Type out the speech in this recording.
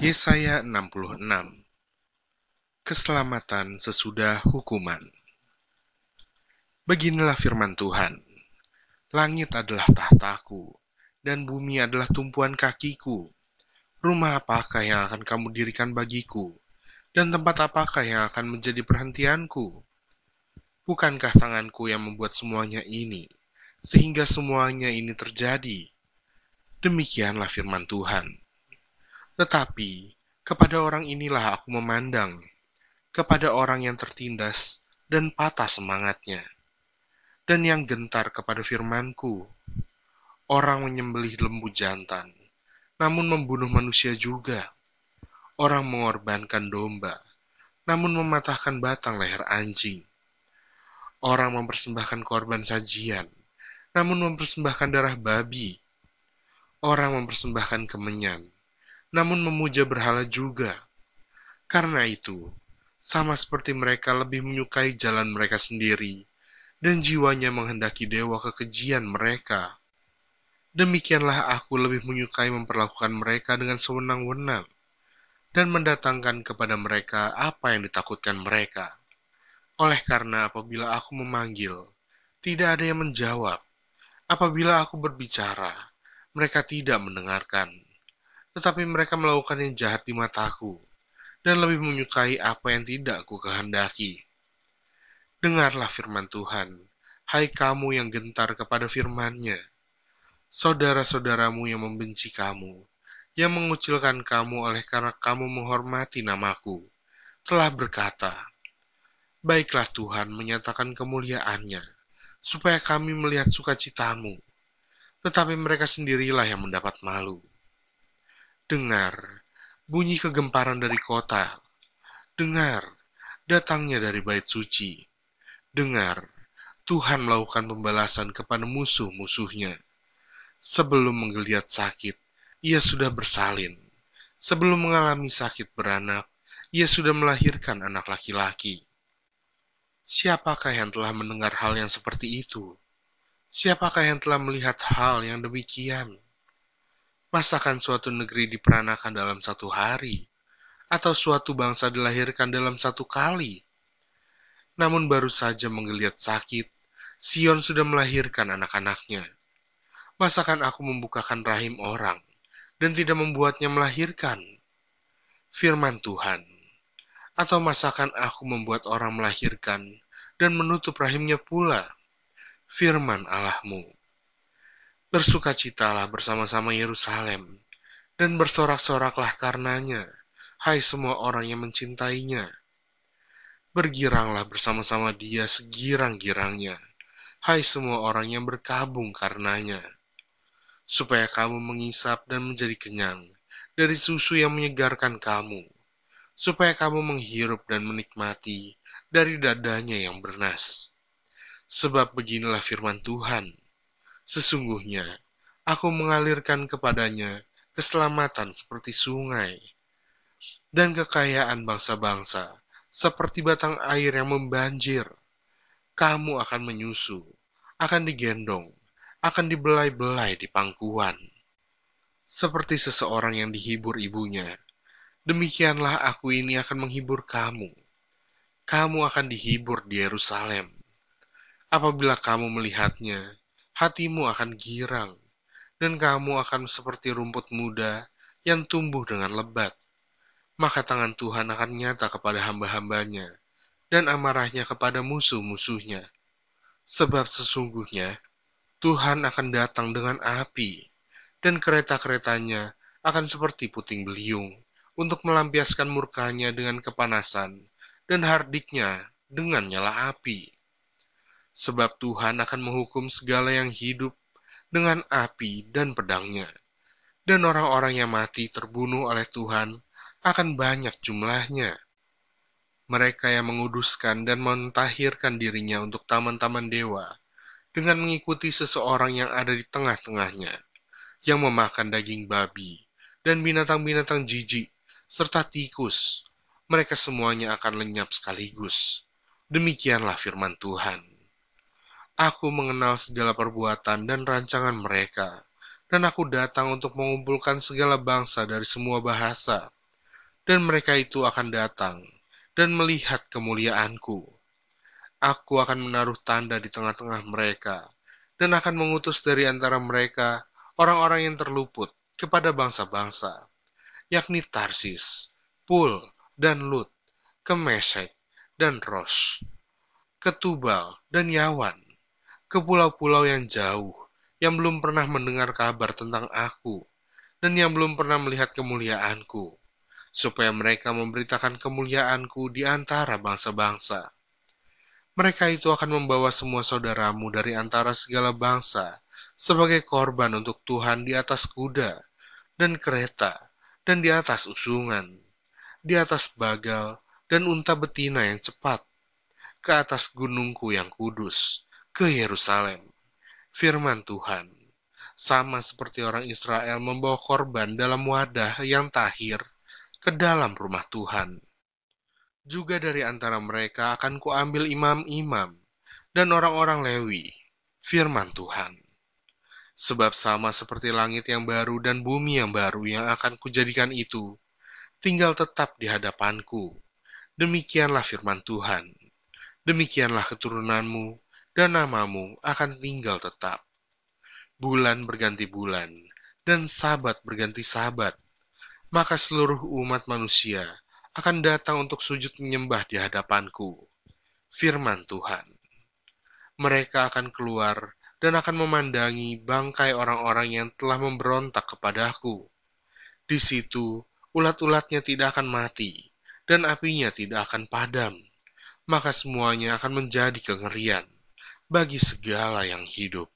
Yesaya 66 Keselamatan sesudah hukuman. Beginilah firman Tuhan. Langit adalah tahtaku dan bumi adalah tumpuan kakiku. Rumah apakah yang akan kamu dirikan bagiku? Dan tempat apakah yang akan menjadi perhentianku? Bukankah tanganku yang membuat semuanya ini sehingga semuanya ini terjadi? Demikianlah firman Tuhan tetapi kepada orang inilah aku memandang, kepada orang yang tertindas dan patah semangatnya, dan yang gentar kepada firmanku. Orang menyembelih lembu jantan, namun membunuh manusia juga. Orang mengorbankan domba, namun mematahkan batang leher anjing. Orang mempersembahkan korban sajian, namun mempersembahkan darah babi. Orang mempersembahkan kemenyan, namun memuja berhala juga. Karena itu, sama seperti mereka lebih menyukai jalan mereka sendiri, dan jiwanya menghendaki dewa kekejian mereka. Demikianlah aku lebih menyukai memperlakukan mereka dengan sewenang-wenang, dan mendatangkan kepada mereka apa yang ditakutkan mereka. Oleh karena apabila aku memanggil, tidak ada yang menjawab. Apabila aku berbicara, mereka tidak mendengarkan tetapi mereka melakukan yang jahat di mataku, dan lebih menyukai apa yang tidak ku kehendaki. Dengarlah firman Tuhan, hai kamu yang gentar kepada firman-Nya, saudara-saudaramu yang membenci kamu, yang mengucilkan kamu oleh karena kamu menghormati namaku, telah berkata, Baiklah Tuhan menyatakan kemuliaannya, supaya kami melihat sukacitamu, tetapi mereka sendirilah yang mendapat malu. Dengar, bunyi kegemparan dari kota. Dengar, datangnya dari bait suci. Dengar, Tuhan melakukan pembalasan kepada musuh-musuhnya. Sebelum menggeliat sakit, ia sudah bersalin. Sebelum mengalami sakit beranak, ia sudah melahirkan anak laki-laki. Siapakah yang telah mendengar hal yang seperti itu? Siapakah yang telah melihat hal yang demikian? Masakan suatu negeri diperanakan dalam satu hari, atau suatu bangsa dilahirkan dalam satu kali? Namun baru saja menggeliat sakit, Sion sudah melahirkan anak-anaknya. Masakan aku membukakan rahim orang, dan tidak membuatnya melahirkan? Firman Tuhan. Atau masakan aku membuat orang melahirkan, dan menutup rahimnya pula? Firman Allahmu. Bersukacitalah bersama-sama Yerusalem, dan bersorak-soraklah karenanya, hai semua orang yang mencintainya. Bergiranglah bersama-sama dia segirang-girangnya, hai semua orang yang berkabung karenanya. Supaya kamu mengisap dan menjadi kenyang dari susu yang menyegarkan kamu, supaya kamu menghirup dan menikmati dari dadanya yang bernas. Sebab beginilah firman Tuhan, Sesungguhnya, aku mengalirkan kepadanya keselamatan seperti sungai, dan kekayaan bangsa-bangsa seperti batang air yang membanjir. Kamu akan menyusu, akan digendong, akan dibelai-belai di pangkuan. Seperti seseorang yang dihibur ibunya, demikianlah aku ini akan menghibur kamu. Kamu akan dihibur di Yerusalem. Apabila kamu melihatnya, hatimu akan girang, dan kamu akan seperti rumput muda yang tumbuh dengan lebat. Maka tangan Tuhan akan nyata kepada hamba-hambanya, dan amarahnya kepada musuh-musuhnya. Sebab sesungguhnya Tuhan akan datang dengan api, dan kereta-keretanya akan seperti puting beliung, untuk melampiaskan murkanya dengan kepanasan, dan hardiknya dengan nyala api sebab Tuhan akan menghukum segala yang hidup dengan api dan pedangnya. Dan orang-orang yang mati terbunuh oleh Tuhan akan banyak jumlahnya. Mereka yang menguduskan dan mentahirkan dirinya untuk taman-taman dewa, dengan mengikuti seseorang yang ada di tengah-tengahnya, yang memakan daging babi, dan binatang-binatang jijik, serta tikus, mereka semuanya akan lenyap sekaligus. Demikianlah firman Tuhan. Aku mengenal segala perbuatan dan rancangan mereka, dan aku datang untuk mengumpulkan segala bangsa dari semua bahasa, dan mereka itu akan datang dan melihat kemuliaanku. Aku akan menaruh tanda di tengah-tengah mereka, dan akan mengutus dari antara mereka orang-orang yang terluput kepada bangsa-bangsa, yakni Tarsis, Pul, dan Lut, ke Mesek dan Ros, ke Tubal dan Yawan, ke pulau-pulau yang jauh, yang belum pernah mendengar kabar tentang aku, dan yang belum pernah melihat kemuliaanku, supaya mereka memberitakan kemuliaanku di antara bangsa-bangsa. Mereka itu akan membawa semua saudaramu dari antara segala bangsa sebagai korban untuk Tuhan di atas kuda dan kereta dan di atas usungan, di atas bagal dan unta betina yang cepat, ke atas gunungku yang kudus, ke Yerusalem firman Tuhan. Sama seperti orang Israel membawa korban dalam wadah yang tahir ke dalam rumah Tuhan. Juga dari antara mereka akan kuambil imam-imam dan orang-orang Lewi, firman Tuhan. Sebab sama seperti langit yang baru dan bumi yang baru yang akan kujadikan itu, tinggal tetap di hadapanku. Demikianlah firman Tuhan. Demikianlah keturunanmu dan namamu akan tinggal tetap. Bulan berganti bulan, dan sabat berganti sabat, maka seluruh umat manusia akan datang untuk sujud menyembah di hadapanku. Firman Tuhan. Mereka akan keluar dan akan memandangi bangkai orang-orang yang telah memberontak kepadaku. Di situ, ulat-ulatnya tidak akan mati, dan apinya tidak akan padam, maka semuanya akan menjadi kengerian bagi segala yang hidup.